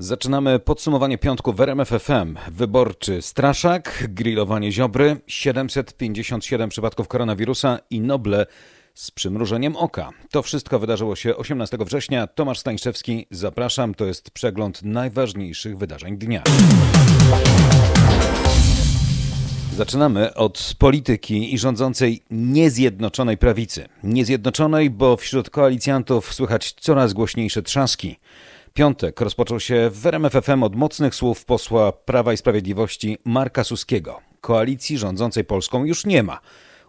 Zaczynamy podsumowanie piątku w RMF FM. Wyborczy straszak, grillowanie ziobry, 757 przypadków koronawirusa i Noble z przymrużeniem oka. To wszystko wydarzyło się 18 września. Tomasz Stańszewski, zapraszam. To jest przegląd najważniejszych wydarzeń dnia. Zaczynamy od polityki i rządzącej niezjednoczonej prawicy. Niezjednoczonej, bo wśród koalicjantów słychać coraz głośniejsze trzaski. Piątek rozpoczął się w RMFFM od mocnych słów posła Prawa i Sprawiedliwości Marka Suskiego. Koalicji rządzącej Polską już nie ma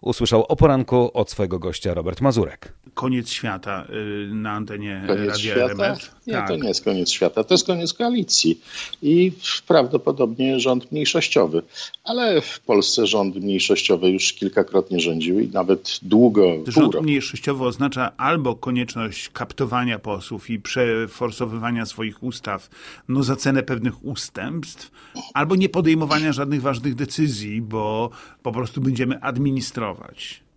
usłyszał o poranku od swojego gościa Robert Mazurek. Koniec świata y, na antenie koniec Radia świata? RMF? Nie, tak. to nie jest koniec świata, to jest koniec koalicji i prawdopodobnie rząd mniejszościowy. Ale w Polsce rząd mniejszościowy już kilkakrotnie rządził i nawet długo, pół Rząd roku. mniejszościowy oznacza albo konieczność kaptowania posłów i przeforsowywania swoich ustaw no, za cenę pewnych ustępstw, albo nie podejmowania żadnych ważnych decyzji, bo po prostu będziemy administrować.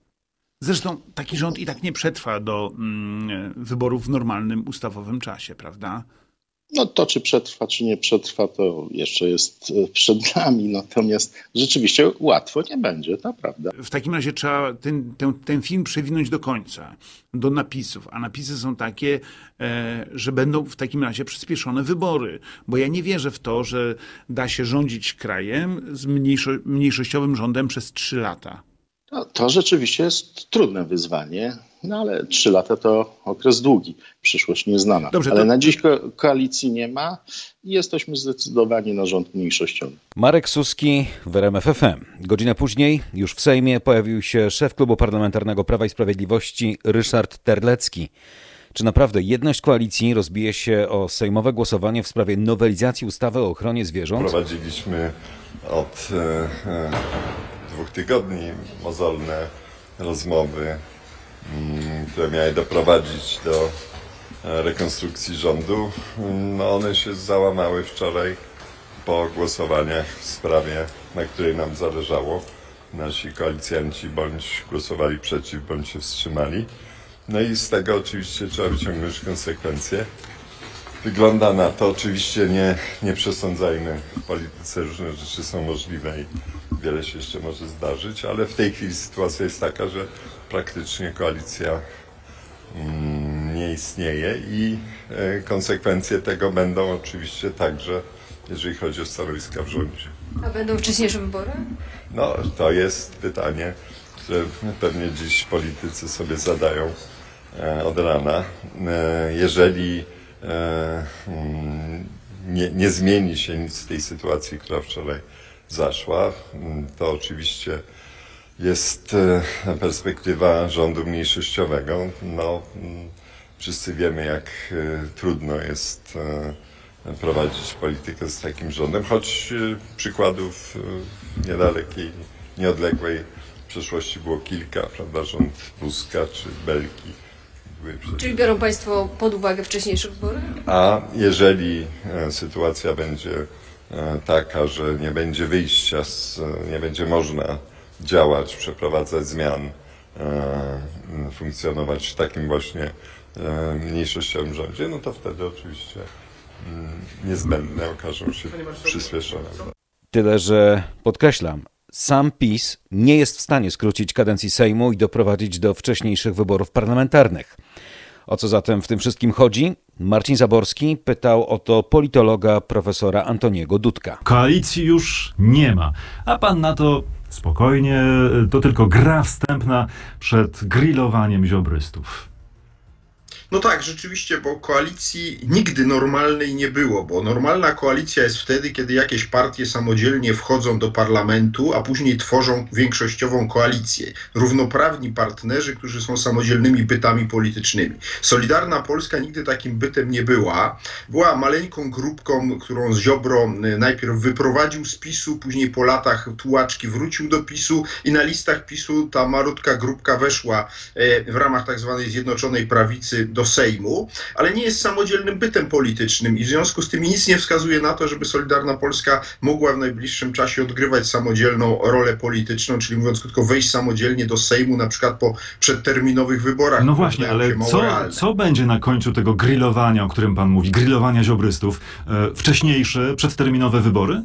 Zresztą taki rząd i tak nie przetrwa do mm, wyborów w normalnym ustawowym czasie, prawda? No to czy przetrwa, czy nie przetrwa, to jeszcze jest e, przed nami. Natomiast rzeczywiście łatwo nie będzie, to prawda. W takim razie trzeba ten, ten, ten film przewinąć do końca, do napisów. A napisy są takie, e, że będą w takim razie przyspieszone wybory. Bo ja nie wierzę w to, że da się rządzić krajem z mniejszo, mniejszościowym rządem przez trzy lata. No, to rzeczywiście jest trudne wyzwanie, no ale trzy lata to okres długi, przyszłość nieznana. Dobrze, ale to- na dziś ko- koalicji nie ma i jesteśmy zdecydowani na rząd mniejszościowy. Marek Suski w RMF FM. Godzinę później, już w Sejmie, pojawił się szef klubu parlamentarnego Prawa i Sprawiedliwości Ryszard Terlecki. Czy naprawdę jedność koalicji rozbije się o sejmowe głosowanie w sprawie nowelizacji ustawy o ochronie zwierząt? Prowadziliśmy od e, e, dwóch tygodni mozolne rozmowy, mm, które miały doprowadzić do e, rekonstrukcji rządu. No one się załamały wczoraj po głosowaniach w sprawie, na której nam zależało. Nasi koalicjanci bądź głosowali przeciw, bądź się wstrzymali. No i z tego oczywiście trzeba wyciągnąć konsekwencje. Wygląda na to, oczywiście nie, nie przesądzajmy, w polityce różne rzeczy są możliwe i wiele się jeszcze może zdarzyć, ale w tej chwili sytuacja jest taka, że praktycznie koalicja mm, nie istnieje i e, konsekwencje tego będą oczywiście także, jeżeli chodzi o stanowiska w rządzie. A będą wcześniejsze wybory? No, to jest pytanie, które pewnie dziś politycy sobie zadają e, od rana. E, jeżeli nie, nie zmieni się nic w tej sytuacji, która wczoraj zaszła, mm, to oczywiście jest e, perspektywa rządu mniejszościowego. No, mm, wszyscy wiemy, jak e, trudno jest e, prowadzić politykę z takim rządem, choć e, przykładów e, niedalekiej, nieodległej przeszłości było kilka, prawda? Rząd Buzka czy Belki. Czyli biorą Państwo pod uwagę wcześniejsze wybory? a jeżeli e, sytuacja będzie e, taka, że nie będzie wyjścia, z, nie będzie można działać, przeprowadzać zmian, e, funkcjonować w takim właśnie e, mniejszościowym rządzie, no to wtedy oczywiście mm, niezbędne okażą się przyspieszone. Tyle, że podkreślam, sam PiS nie jest w stanie skrócić kadencji Sejmu i doprowadzić do wcześniejszych wyborów parlamentarnych. O co zatem w tym wszystkim chodzi? Marcin Zaborski pytał o to politologa profesora Antoniego Dudka. Koalicji już nie ma. A pan na to spokojnie, to tylko gra wstępna przed grillowaniem ziobrystów. No tak, rzeczywiście, bo koalicji nigdy normalnej nie było, bo normalna koalicja jest wtedy, kiedy jakieś partie samodzielnie wchodzą do parlamentu, a później tworzą większościową koalicję. Równoprawni partnerzy, którzy są samodzielnymi bytami politycznymi. Solidarna Polska nigdy takim bytem nie była. Była maleńką grupką, którą Ziobro y, najpierw wyprowadził z PiSu, później po latach tułaczki wrócił do PiSu i na listach PiSu ta malutka grupka weszła y, w ramach tak zwanej Zjednoczonej Prawicy do Sejmu, ale nie jest samodzielnym bytem politycznym i w związku z tym nic nie wskazuje na to, żeby Solidarna Polska mogła w najbliższym czasie odgrywać samodzielną rolę polityczną, czyli mówiąc krótko, wejść samodzielnie do Sejmu, na przykład po przedterminowych wyborach. No właśnie, ale co, co będzie na końcu tego grillowania, o którym pan mówi, grillowania ziobrystów? E, wcześniejsze, przedterminowe wybory?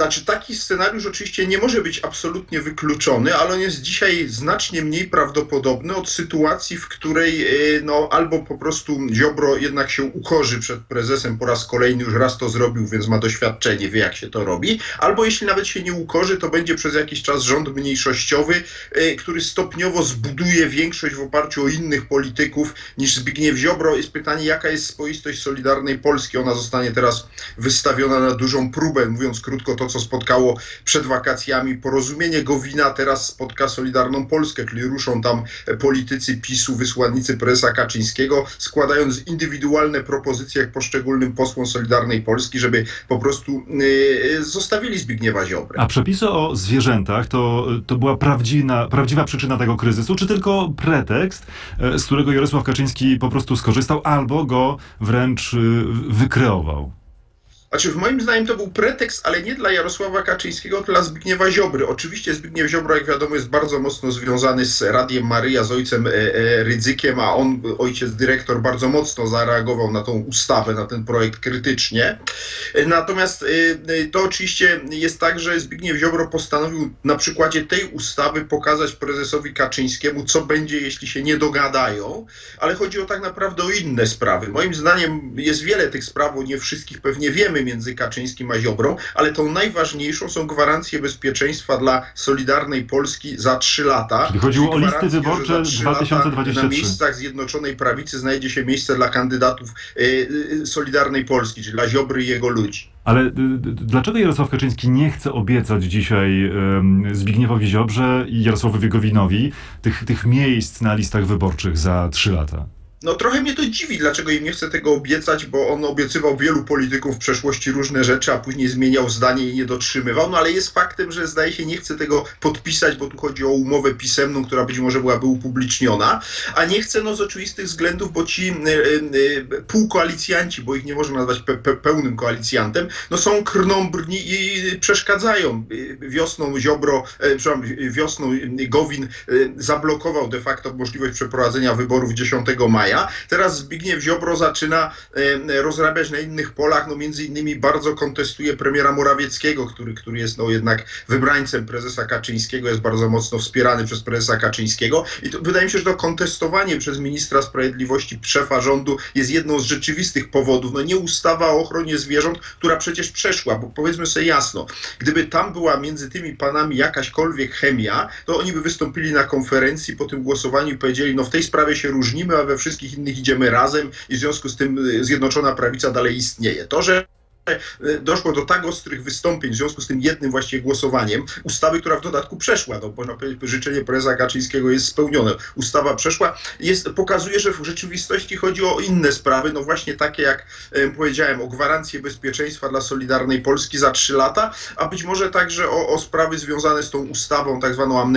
Znaczy, taki scenariusz oczywiście nie może być absolutnie wykluczony, ale on jest dzisiaj znacznie mniej prawdopodobny od sytuacji, w której e, no, albo po prostu Ziobro jednak się ukorzy przed prezesem po raz kolejny, już raz to zrobił, więc ma doświadczenie, wie jak się to robi, albo jeśli nawet się nie ukorzy, to będzie przez jakiś czas rząd mniejszościowy, e, który stopniowo zbuduje większość w oparciu o innych polityków niż Zbigniew Ziobro. Jest pytanie, jaka jest spoistość Solidarnej Polski. Ona zostanie teraz wystawiona na dużą próbę, mówiąc krótko, to co spotkało przed wakacjami porozumienie Gowina, teraz spotka Solidarną Polskę, czyli ruszą tam politycy PiSu, wysłannicy prezesa Kaczyńskiego, składając indywidualne propozycje poszczególnym posłom Solidarnej Polski, żeby po prostu yy, zostawili Zbigniewa Ziobrę. A przepisy o zwierzętach to, to była prawdziwa, prawdziwa przyczyna tego kryzysu, czy tylko pretekst, e, z którego Jarosław Kaczyński po prostu skorzystał albo go wręcz y, wykreował? Znaczy, w moim zdaniem to był pretekst, ale nie dla Jarosława Kaczyńskiego, tylko dla Zbigniewa Ziobry. Oczywiście Zbigniew Ziobro, jak wiadomo, jest bardzo mocno związany z Radiem Maryja, z ojcem e, e, Rydzykiem, a on, ojciec dyrektor, bardzo mocno zareagował na tą ustawę, na ten projekt krytycznie. E, natomiast e, to oczywiście jest tak, że Zbigniew Ziobro postanowił na przykładzie tej ustawy pokazać prezesowi Kaczyńskiemu, co będzie, jeśli się nie dogadają, ale chodzi o tak naprawdę o inne sprawy. Moim zdaniem jest wiele tych spraw, o nie wszystkich pewnie wiemy, między Kaczyńskim a Ziobrą, ale tą najważniejszą są gwarancje bezpieczeństwa dla Solidarnej Polski za trzy lata. Czyli chodziło o listy wyborcze 2023. Na miejscach Zjednoczonej Prawicy znajdzie się miejsce dla kandydatów y, y, Solidarnej Polski, czyli dla Ziobry i jego ludzi. Ale y, dlaczego Jarosław Kaczyński nie chce obiecać dzisiaj Zbigniewowi Ziobrze i Jarosławowi Gowinowi tych, tych miejsc na listach wyborczych za trzy lata? No trochę mnie to dziwi, dlaczego im nie chce tego obiecać, bo on obiecywał wielu polityków w przeszłości różne rzeczy, a później zmieniał zdanie i nie dotrzymywał, no ale jest faktem, że zdaje się nie chce tego podpisać, bo tu chodzi o umowę pisemną, która być może byłaby upubliczniona, a nie chce no z oczywistych względów, bo ci y, y, półkoalicjanci, bo ich nie można nazwać pe, pe, pełnym koalicjantem, no są krnąbrni i przeszkadzają. Wiosną Ziobro, przepraszam, wiosną Gowin zablokował de facto możliwość przeprowadzenia wyborów 10 maja, Teraz Zbigniew Ziobro zaczyna e, rozrabiać na innych polach, no między innymi bardzo kontestuje premiera Morawieckiego, który, który jest no jednak wybrańcem prezesa Kaczyńskiego, jest bardzo mocno wspierany przez prezesa Kaczyńskiego. I to, wydaje mi się, że to kontestowanie przez ministra sprawiedliwości, szefa rządu jest jedną z rzeczywistych powodów. No nie ustawa o ochronie zwierząt, która przecież przeszła, bo powiedzmy sobie jasno, gdyby tam była między tymi panami jakaśkolwiek chemia, to oni by wystąpili na konferencji po tym głosowaniu i powiedzieli, no w tej sprawie się różnimy, a we wszystkich wszystkich innych idziemy razem i w związku z tym y, Zjednoczona Prawica dalej istnieje. To, że doszło do tak ostrych wystąpień w związku z tym jednym właściwie głosowaniem ustawy, która w dodatku przeszła. No, można powiedzieć, życzenie prezesa Kaczyńskiego jest spełnione. Ustawa przeszła, jest, pokazuje, że w rzeczywistości chodzi o inne sprawy, no właśnie takie jak powiedziałem, o gwarancję bezpieczeństwa dla Solidarnej Polski za trzy lata, a być może także o, o sprawy związane z tą ustawą tak zwaną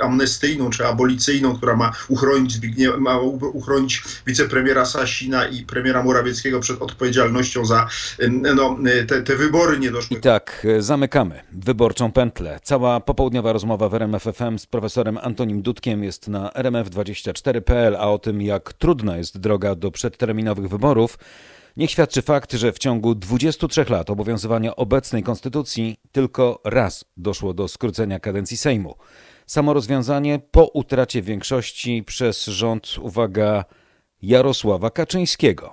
amnestyjną czy abolicyjną, która ma uchronić, ma uchronić wicepremiera Sasina i premiera Morawieckiego przed odpowiedzialnością za no, Y, te, te wybory nie doszły. I tak, y, zamykamy wyborczą pętlę. Cała popołudniowa rozmowa w RMFFM z profesorem Antonim Dudkiem jest na rmf24.pl, a o tym, jak trudna jest droga do przedterminowych wyborów, Niech świadczy fakt, że w ciągu 23 lat obowiązywania obecnej konstytucji tylko raz doszło do skrócenia kadencji Sejmu. Samo rozwiązanie po utracie większości przez rząd, uwaga, Jarosława Kaczyńskiego.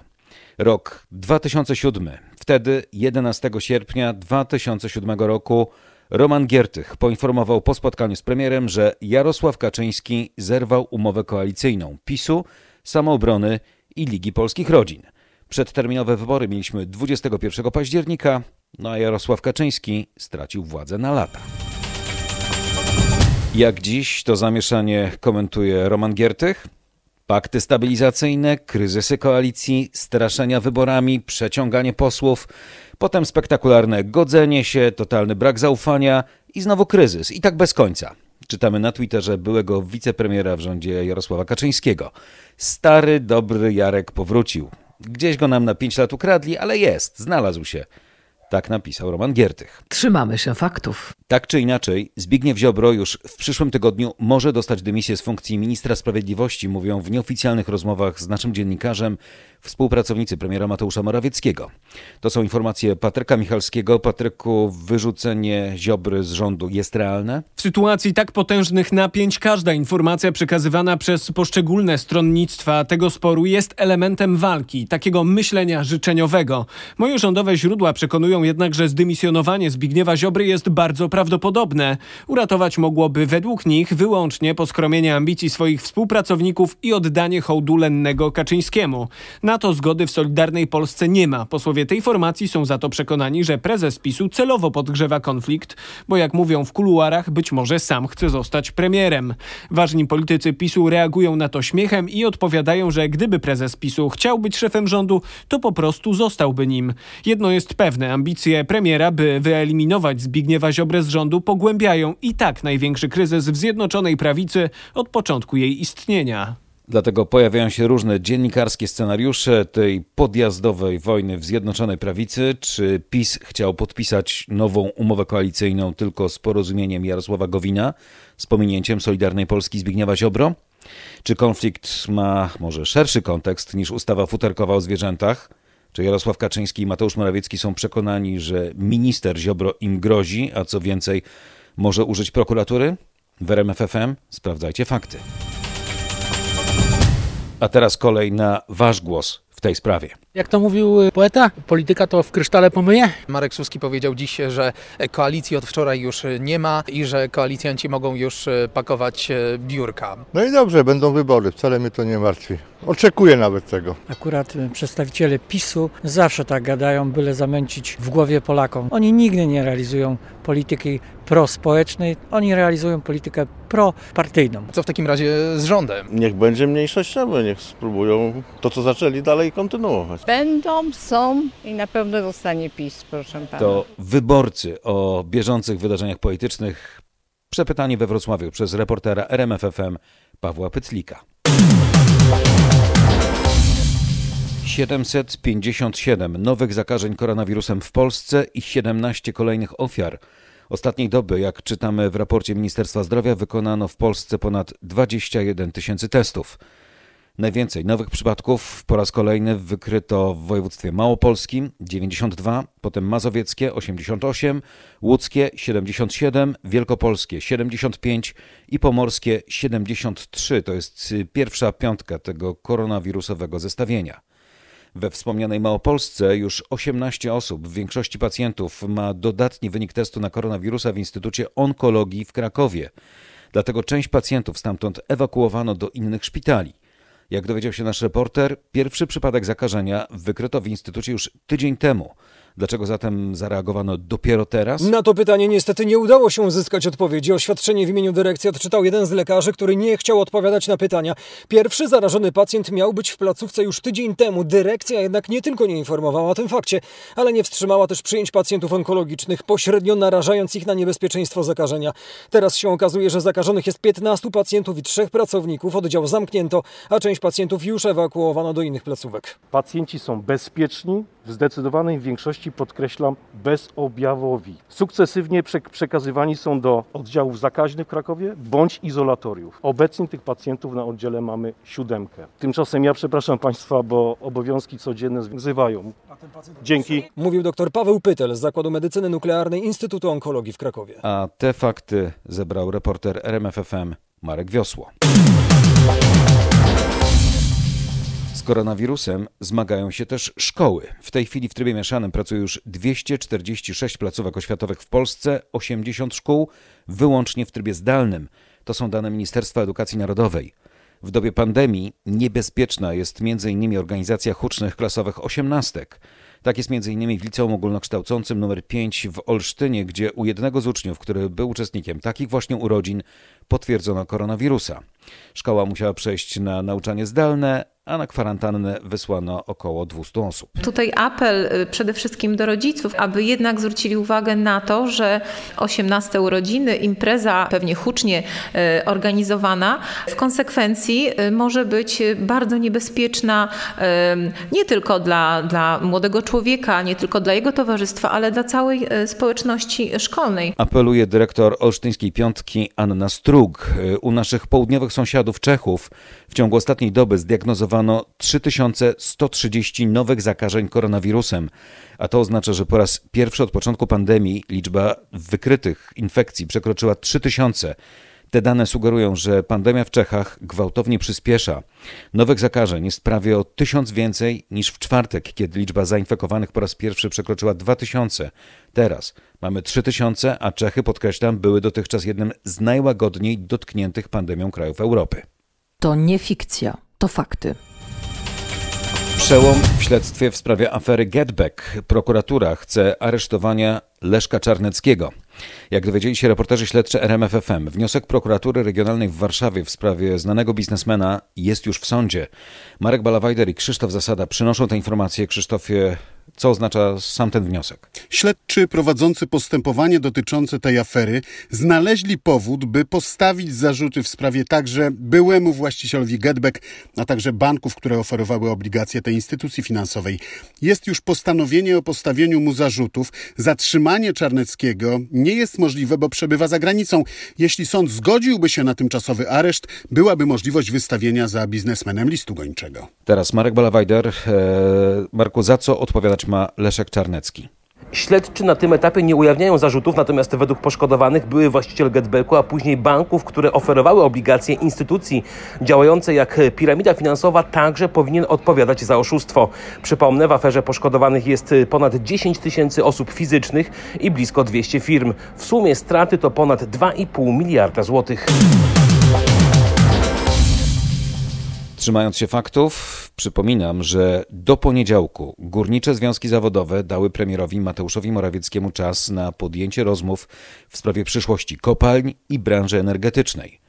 Rok 2007. Wtedy, 11 sierpnia 2007 roku, Roman Giertych poinformował po spotkaniu z premierem, że Jarosław Kaczyński zerwał umowę koalicyjną PiSu, samoobrony i Ligi Polskich Rodzin. Przedterminowe wybory mieliśmy 21 października, no a Jarosław Kaczyński stracił władzę na lata. Jak dziś to zamieszanie komentuje Roman Giertych? Pakty stabilizacyjne, kryzysy koalicji, straszenia wyborami, przeciąganie posłów, potem spektakularne godzenie się, totalny brak zaufania i znowu kryzys. I tak bez końca. Czytamy na Twitterze byłego wicepremiera w rządzie Jarosława Kaczyńskiego. Stary, dobry Jarek powrócił. Gdzieś go nam na pięć lat ukradli, ale jest, znalazł się. Tak napisał Roman Giertych. Trzymamy się faktów. Tak czy inaczej, Zbigniew Ziobro już w przyszłym tygodniu może dostać dymisję z funkcji ministra sprawiedliwości, mówią w nieoficjalnych rozmowach z naszym dziennikarzem współpracownicy premiera Mateusza Morawieckiego. To są informacje Patryka Michalskiego. Patryku, wyrzucenie Ziobry z rządu jest realne? W sytuacji tak potężnych napięć każda informacja przekazywana przez poszczególne stronnictwa tego sporu jest elementem walki, takiego myślenia życzeniowego. Moje rządowe źródła przekonują jednak, że zdymisjonowanie Zbigniewa Ziobry jest bardzo prawdopodobne. Uratować mogłoby według nich wyłącznie poskromienie ambicji swoich współpracowników i oddanie hołdu lennego Kaczyńskiemu. Na to zgody w Solidarnej Polsce nie ma. Posłowie tej formacji są za to przekonani, że prezes PiSu celowo podgrzewa konflikt, bo jak mówią w kuluarach, być może sam chce zostać premierem. Ważni politycy PiSu reagują na to śmiechem i odpowiadają, że gdyby prezes PiSu chciał być szefem rządu, to po prostu zostałby nim. Jedno jest pewne, ambicje premiera, by wyeliminować Zbigniewa Ziobrę z rządu pogłębiają i tak największy kryzys w Zjednoczonej Prawicy od początku jej istnienia. Dlatego pojawiają się różne dziennikarskie scenariusze tej podjazdowej wojny w Zjednoczonej Prawicy. Czy PiS chciał podpisać nową umowę koalicyjną tylko z porozumieniem Jarosława Gowina, z pominięciem Solidarnej Polski Zbigniewa Ziobro? Czy konflikt ma może szerszy kontekst niż ustawa futerkowa o zwierzętach? Czy Jarosław Kaczyński i Mateusz Morawiecki są przekonani, że minister Ziobro im grozi, a co więcej, może użyć prokuratury? W RMFFM sprawdzajcie fakty. A teraz kolej na wasz głos tej sprawie. Jak to mówił poeta, polityka to w krysztale pomyje? Marek Suski powiedział dziś, że koalicji od wczoraj już nie ma i że koalicjanci mogą już pakować biurka. No i dobrze, będą wybory, wcale mnie to nie martwi. Oczekuję nawet tego. Akurat przedstawiciele PiSu zawsze tak gadają, byle zamęcić w głowie Polakom. Oni nigdy nie realizują polityki prospołecznej, oni realizują politykę propartyjną. Co w takim razie z rządem? Niech będzie mniejszościowy, niech spróbują to, co zaczęli, dalej kontynuować. Będą, są i na pewno zostanie PiS, proszę pana. To wyborcy o bieżących wydarzeniach politycznych. Przepytanie we Wrocławiu przez reportera RMFFM Pawła Pyclika. 757 nowych zakażeń koronawirusem w Polsce i 17 kolejnych ofiar. Ostatniej doby, jak czytamy w raporcie Ministerstwa Zdrowia, wykonano w Polsce ponad 21 tysięcy testów. Najwięcej nowych przypadków po raz kolejny wykryto w województwie małopolskim 92, potem mazowieckie 88, łódzkie 77, wielkopolskie 75 i pomorskie 73. To jest pierwsza piątka tego koronawirusowego zestawienia. We wspomnianej Małopolsce już 18 osób, w większości pacjentów, ma dodatni wynik testu na koronawirusa w Instytucie Onkologii w Krakowie. Dlatego część pacjentów stamtąd ewakuowano do innych szpitali. Jak dowiedział się nasz reporter, pierwszy przypadek zakażenia wykryto w instytucie już tydzień temu. Dlaczego zatem zareagowano dopiero teraz? Na to pytanie niestety nie udało się uzyskać odpowiedzi. Oświadczenie w imieniu dyrekcji odczytał jeden z lekarzy, który nie chciał odpowiadać na pytania. Pierwszy zarażony pacjent miał być w placówce już tydzień temu. Dyrekcja jednak nie tylko nie informowała o tym fakcie, ale nie wstrzymała też przyjęć pacjentów onkologicznych, pośrednio narażając ich na niebezpieczeństwo zakażenia. Teraz się okazuje, że zakażonych jest 15 pacjentów i trzech pracowników. Oddział zamknięto, a część pacjentów już ewakuowano do innych placówek. Pacjenci są bezpieczni, w zdecydowanej większości podkreślam bezobjawowi. Sukcesywnie przekazywani są do oddziałów zakaźnych w Krakowie bądź izolatoriów. Obecnie tych pacjentów na oddziale mamy siódemkę. Tymczasem ja przepraszam Państwa, bo obowiązki codzienne wzywają. Dzięki. Mówił dr Paweł Pytel z Zakładu Medycyny Nuklearnej Instytutu Onkologii w Krakowie. A te fakty zebrał reporter RMFFM Marek Wiosło. Koronawirusem zmagają się też szkoły. W tej chwili w trybie mieszanym pracuje już 246 placówek oświatowych w Polsce, 80 szkół wyłącznie w trybie zdalnym. To są dane Ministerstwa Edukacji Narodowej. W dobie pandemii niebezpieczna jest m.in. organizacja hucznych klasowych osiemnastek. Tak jest m.in. w liceum ogólnokształcącym nr 5 w Olsztynie, gdzie u jednego z uczniów, który był uczestnikiem takich właśnie urodzin, potwierdzono koronawirusa. Szkoła musiała przejść na nauczanie zdalne, a na kwarantannę wysłano około 200 osób. Tutaj apel y, przede wszystkim do rodziców, aby jednak zwrócili uwagę na to, że 18 urodziny, impreza pewnie hucznie y, organizowana, w konsekwencji y, może być bardzo niebezpieczna nie tylko dla, dla młodego człowieka, nie tylko dla jego towarzystwa, ale dla całej społeczności szkolnej. Apeluje dyrektor Olsztyńskiej Piątki Anna Strug. U naszych południowych sąsiadów Czechów w ciągu ostatniej doby zdiagnozowano 3130 nowych zakażeń koronawirusem, a to oznacza, że po raz pierwszy od początku pandemii liczba wykrytych infekcji przekroczyła 3000. Te dane sugerują, że pandemia w Czechach gwałtownie przyspiesza. Nowych zakażeń jest prawie o tysiąc więcej niż w czwartek, kiedy liczba zainfekowanych po raz pierwszy przekroczyła 2000. Teraz mamy 3000, a Czechy, podkreślam, były dotychczas jednym z najłagodniej dotkniętych pandemią krajów Europy. To nie fikcja, to fakty. Przełom w śledztwie w sprawie afery Getback. Prokuratura chce aresztowania Leszka Czarneckiego. Jak dowiedzieli się reporterzy śledczy RMFFM, wniosek prokuratury regionalnej w Warszawie w sprawie znanego biznesmena jest już w sądzie. Marek Balawajder i Krzysztof Zasada przynoszą te informacje. Krzysztofie, co oznacza sam ten wniosek? Śledczy prowadzący postępowanie dotyczące tej afery znaleźli powód, by postawić zarzuty w sprawie także byłemu właścicielowi Getback, a także banków, które oferowały obligacje tej instytucji finansowej. Jest już postanowienie o postawieniu mu zarzutów. Zatrzymanie Czarneckiego nie jest możliwe, bo przebywa za granicą. Jeśli sąd zgodziłby się na tymczasowy areszt, byłaby możliwość wystawienia za biznesmenem listu gończego. Teraz Marek Balawajder. Eee, Marku, za co odpowiadać ma Leszek Czarnecki? Śledczy na tym etapie nie ujawniają zarzutów, natomiast według poszkodowanych były właściciel Getbacku, a później banków, które oferowały obligacje instytucji działającej jak piramida finansowa, także powinien odpowiadać za oszustwo. Przypomnę, w aferze poszkodowanych jest ponad 10 tysięcy osób fizycznych i blisko 200 firm. W sumie straty to ponad 2,5 miliarda złotych. Trzymając się faktów, przypominam, że do poniedziałku górnicze związki zawodowe dały premierowi Mateuszowi Morawieckiemu czas na podjęcie rozmów w sprawie przyszłości kopalń i branży energetycznej.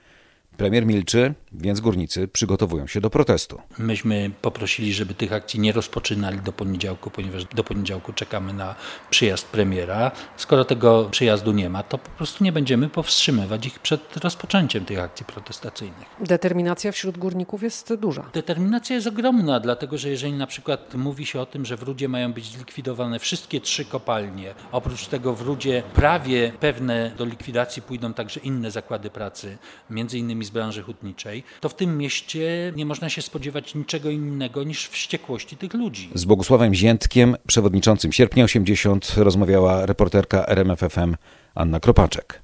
Premier milczy, więc górnicy przygotowują się do protestu. Myśmy poprosili, żeby tych akcji nie rozpoczynali do poniedziałku, ponieważ do poniedziałku czekamy na przyjazd premiera. Skoro tego przyjazdu nie ma, to po prostu nie będziemy powstrzymywać ich przed rozpoczęciem tych akcji protestacyjnych. Determinacja wśród górników jest duża. Determinacja jest ogromna, dlatego że jeżeli na przykład mówi się o tym, że w Rudzie mają być zlikwidowane wszystkie trzy kopalnie, oprócz tego w Rudzie prawie pewne do likwidacji pójdą także inne zakłady pracy, między innymi z branży hutniczej, to w tym mieście nie można się spodziewać niczego innego niż wściekłości tych ludzi. Z Bogusławem Ziętkiem, przewodniczącym Sierpnia 80, rozmawiała reporterka RMFFM Anna Kropaczek.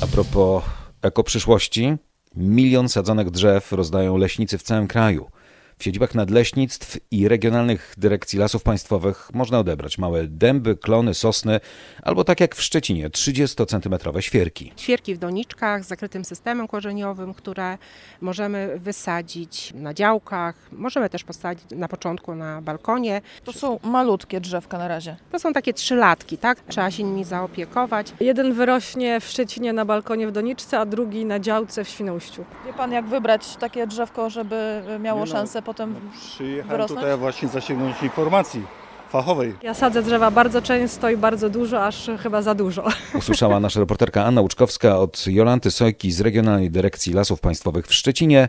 A propos ekoprzyszłości, milion sadzonek drzew rozdają leśnicy w całym kraju. W siedzibach nadleśnictw i regionalnych dyrekcji lasów państwowych można odebrać małe dęby, klony, sosny albo tak jak w Szczecinie 30-centymetrowe świerki. Świerki w doniczkach z zakrytym systemem korzeniowym, które możemy wysadzić na działkach, możemy też posadzić na początku na balkonie. To są malutkie drzewka na razie. To są takie trzylatki, tak? Trzeba się nimi zaopiekować. Jeden wyrośnie w Szczecinie na balkonie w doniczce, a drugi na działce w Świnoujściu. Wie pan jak wybrać takie drzewko, żeby miało no. szansę potem Przyjechałem wyrosnąć? tutaj właśnie zasięgnąć informacji fachowej. Ja sadzę drzewa bardzo często i bardzo dużo, aż chyba za dużo. Usłyszała nasza reporterka Anna Łuczkowska od Jolanty Sojki z Regionalnej Dyrekcji Lasów Państwowych w Szczecinie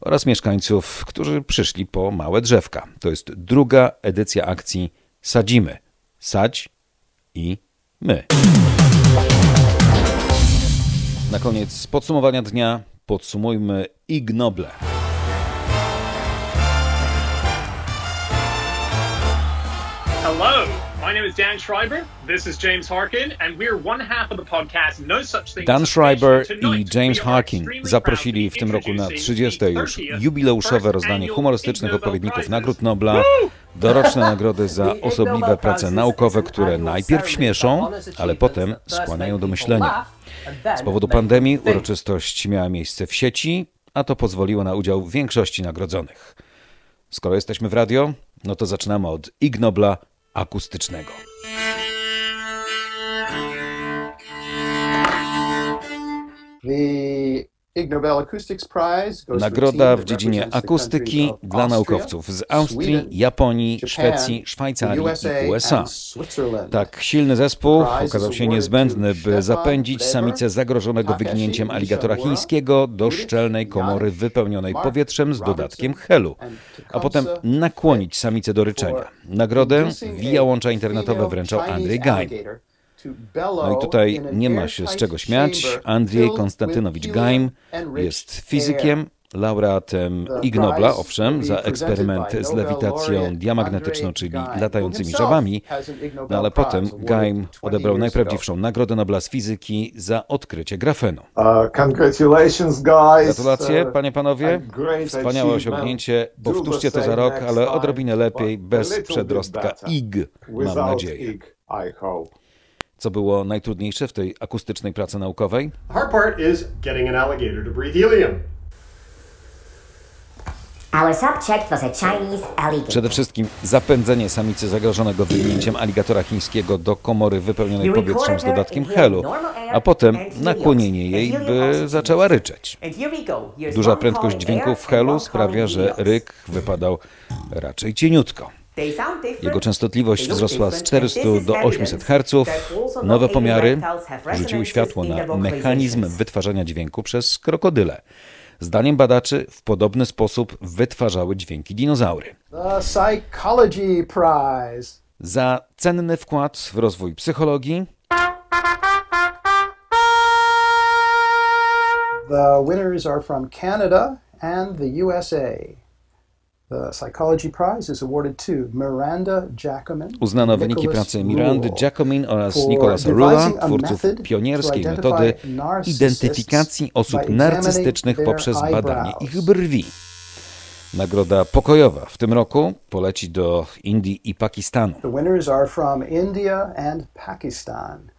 oraz mieszkańców, którzy przyszli po małe drzewka. To jest druga edycja akcji Sadzimy. Sadź i my. Na koniec podsumowania dnia podsumujmy Ig Hello, My name is Dan Schreiber. This is James Harkin, and we're one half of the podcast No Such Thing Dan Schreiber i James Harkin zaprosili w tym roku na 30. już jubileuszowe rozdanie humorystycznych odpowiedników Nagród Nobla, doroczne nagrody za osobliwe prace naukowe, które najpierw śmieszą, ale potem skłaniają do myślenia. Z powodu pandemii uroczystość miała miejsce w sieci, a to pozwoliło na udział w większości nagrodzonych. Skoro jesteśmy w radio, no to zaczynamy od Ig Nobla akustycznego. The Nagroda w dziedzinie akustyki dla naukowców z Austrii, Japonii, Szwecji, Szwajcarii USA i USA. Tak silny zespół okazał się niezbędny, by zapędzić samicę zagrożonego Takeshi wyginięciem aligatora chińskiego do szczelnej komory wypełnionej powietrzem z dodatkiem helu, a potem nakłonić samicę do ryczenia. Nagrodę via łącza internetowe wręczał Andrzej Gain. No i tutaj nie ma się z czego śmiać. Andrzej Konstantynowicz Gaim jest fizykiem, laureatem Ig Nobla, owszem, za eksperyment z lewitacją diamagnetyczną, czyli latającymi żabami, no ale potem Gaim 20 odebrał najprawdziwszą nagrodę Nobla z fizyki za odkrycie grafenu. Uh. Gratulacje, Uh, panie, panowie. Wspaniałe osiągnięcie. Powtórzcie to za rok, ale odrobinę lepiej, bez przedrostka. IG, mam nadzieję. Co było najtrudniejsze w tej akustycznej pracy naukowej? Hard part is getting an alligator to breathe helium. Our subject was a Chinese alligator. Przede wszystkim zapędzenie samicy zagrożonego wyginięciem aligatora chińskiego do komory wypełnionej powietrzem z dodatkiem helu, a potem nakłonienie jej, by zaczęła ryczeć. Duża prędkość dźwięku w helu sprawia, że ryk wypadał raczej cieniutko. Jego częstotliwość wzrosła z 400 do 800 Hz. Nowe pomiary rzuciły światło na mechanizm wytwarzania dźwięku przez krokodyle. Zdaniem badaczy w podobny sposób wytwarzały dźwięki dinozaury. The Psychology Prize. Za cenny wkład w rozwój psychologii The winners are from Canada and the USA. Uznano wyniki pracy Mirandy Rule Jacomin oraz Nicolasa Rula, twórców pionierskiej to metody identyfikacji osób narcystycznych poprzez badanie ich brwi. Nagroda pokojowa w tym roku poleci do Indii i Pakistanu. The winners are from India and Pakistan.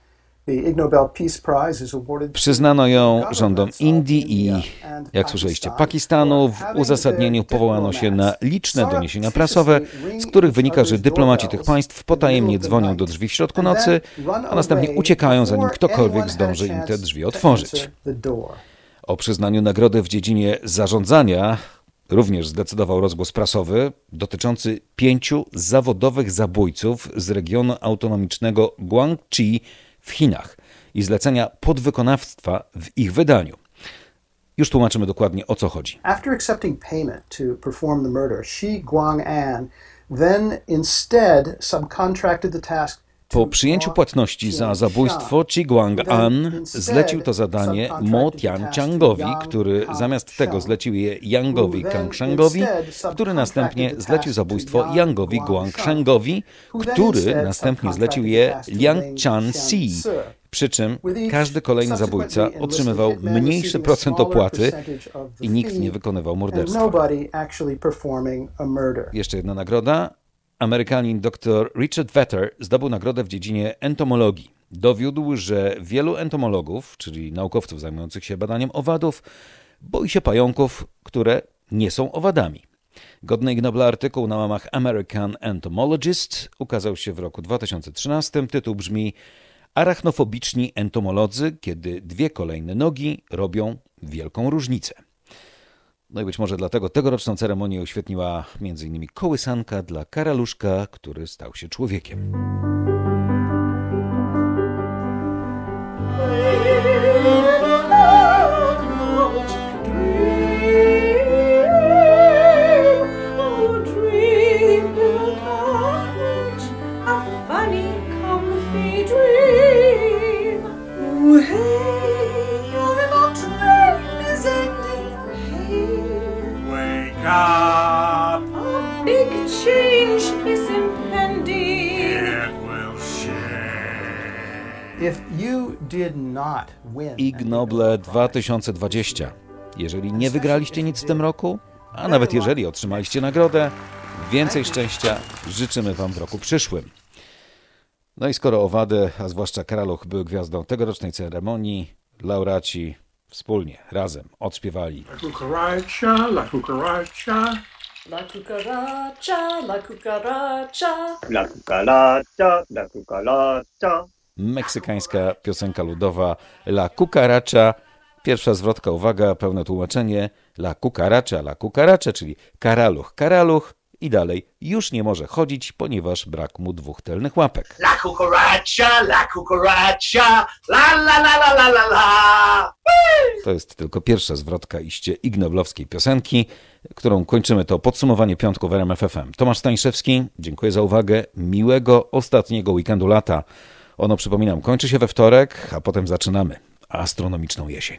Przyznano ją rządom Indii i, jak słyszeliście, Pakistanu. W uzasadnieniu powołano się na liczne doniesienia prasowe, z których wynika, że dyplomaci tych państw potajemnie dzwonią do drzwi w środku nocy, a następnie uciekają, zanim ktokolwiek zdąży im te drzwi otworzyć. O przyznaniu nagrody w dziedzinie zarządzania również zdecydował rozgłos prasowy dotyczący pięciu zawodowych zabójców z regionu autonomicznego Guangxi w Chinach i zlecenia podwykonawstwa w ich wydaniu. Już tłumaczymy dokładnie o co chodzi. After accepting payment to perform the murder, Guang'an then instead subcontracted the task Po przyjęciu płatności za zabójstwo Chi Guang-an zlecił to zadanie Mo Tian-changowi, który zamiast tego zlecił je Yangowi Kangshangowi, który następnie zlecił zabójstwo Yangowi Guangshangowi, który następnie zlecił je Liang Chan-si. Przy czym każdy kolejny zabójca otrzymywał mniejszy procent opłaty i nikt nie wykonywał morderstwa. Jeszcze jedna nagroda. Amerykanin dr Richard Vetter zdobył nagrodę w dziedzinie entomologii. Dowiódł, że wielu entomologów, czyli naukowców zajmujących się badaniem owadów, boi się pająków, które nie są owadami. Godny Ig Nobla artykuł na łamach American Entomologist ukazał się w roku 2013. Tytuł brzmi Arachnofobiczni entomolodzy, kiedy dwie kolejne nogi robią wielką różnicę. No i być może dlatego tegoroczną ceremonię uświetniła m.in. kołysanka dla karaluszka, który stał się człowiekiem. Ig Noble 2020. Jeżeli nie wygraliście nic w tym roku, a nawet jeżeli otrzymaliście nagrodę, więcej szczęścia życzymy Wam w roku przyszłym. No i skoro Owady, a zwłaszcza Karaluch był gwiazdą tegorocznej ceremonii, laureaci wspólnie, razem odśpiewali La cucaracha, la cucaracha. La cucaracha, la cucaracha. La cucaracha, la cucaracha. Meksykańska piosenka ludowa La Cucaracha. Pierwsza zwrotka, uwaga, pełne tłumaczenie. La Cucaracha, la Cucaracha, czyli karaluch, karaluch i dalej już nie może chodzić, ponieważ brak mu dwóch tylnych łapek. La cucaracha, la cucaracha. La la la la la la la. To jest tylko pierwsza zwrotka iście ignoblowskiej piosenki, którą kończymy to podsumowanie piątku w RMF FM. Tomasz Staniszewski, dziękuję za uwagę. Miłego ostatniego weekendu lata. Ono, przypominam, kończy się we wtorek, a potem zaczynamy astronomiczną jesień.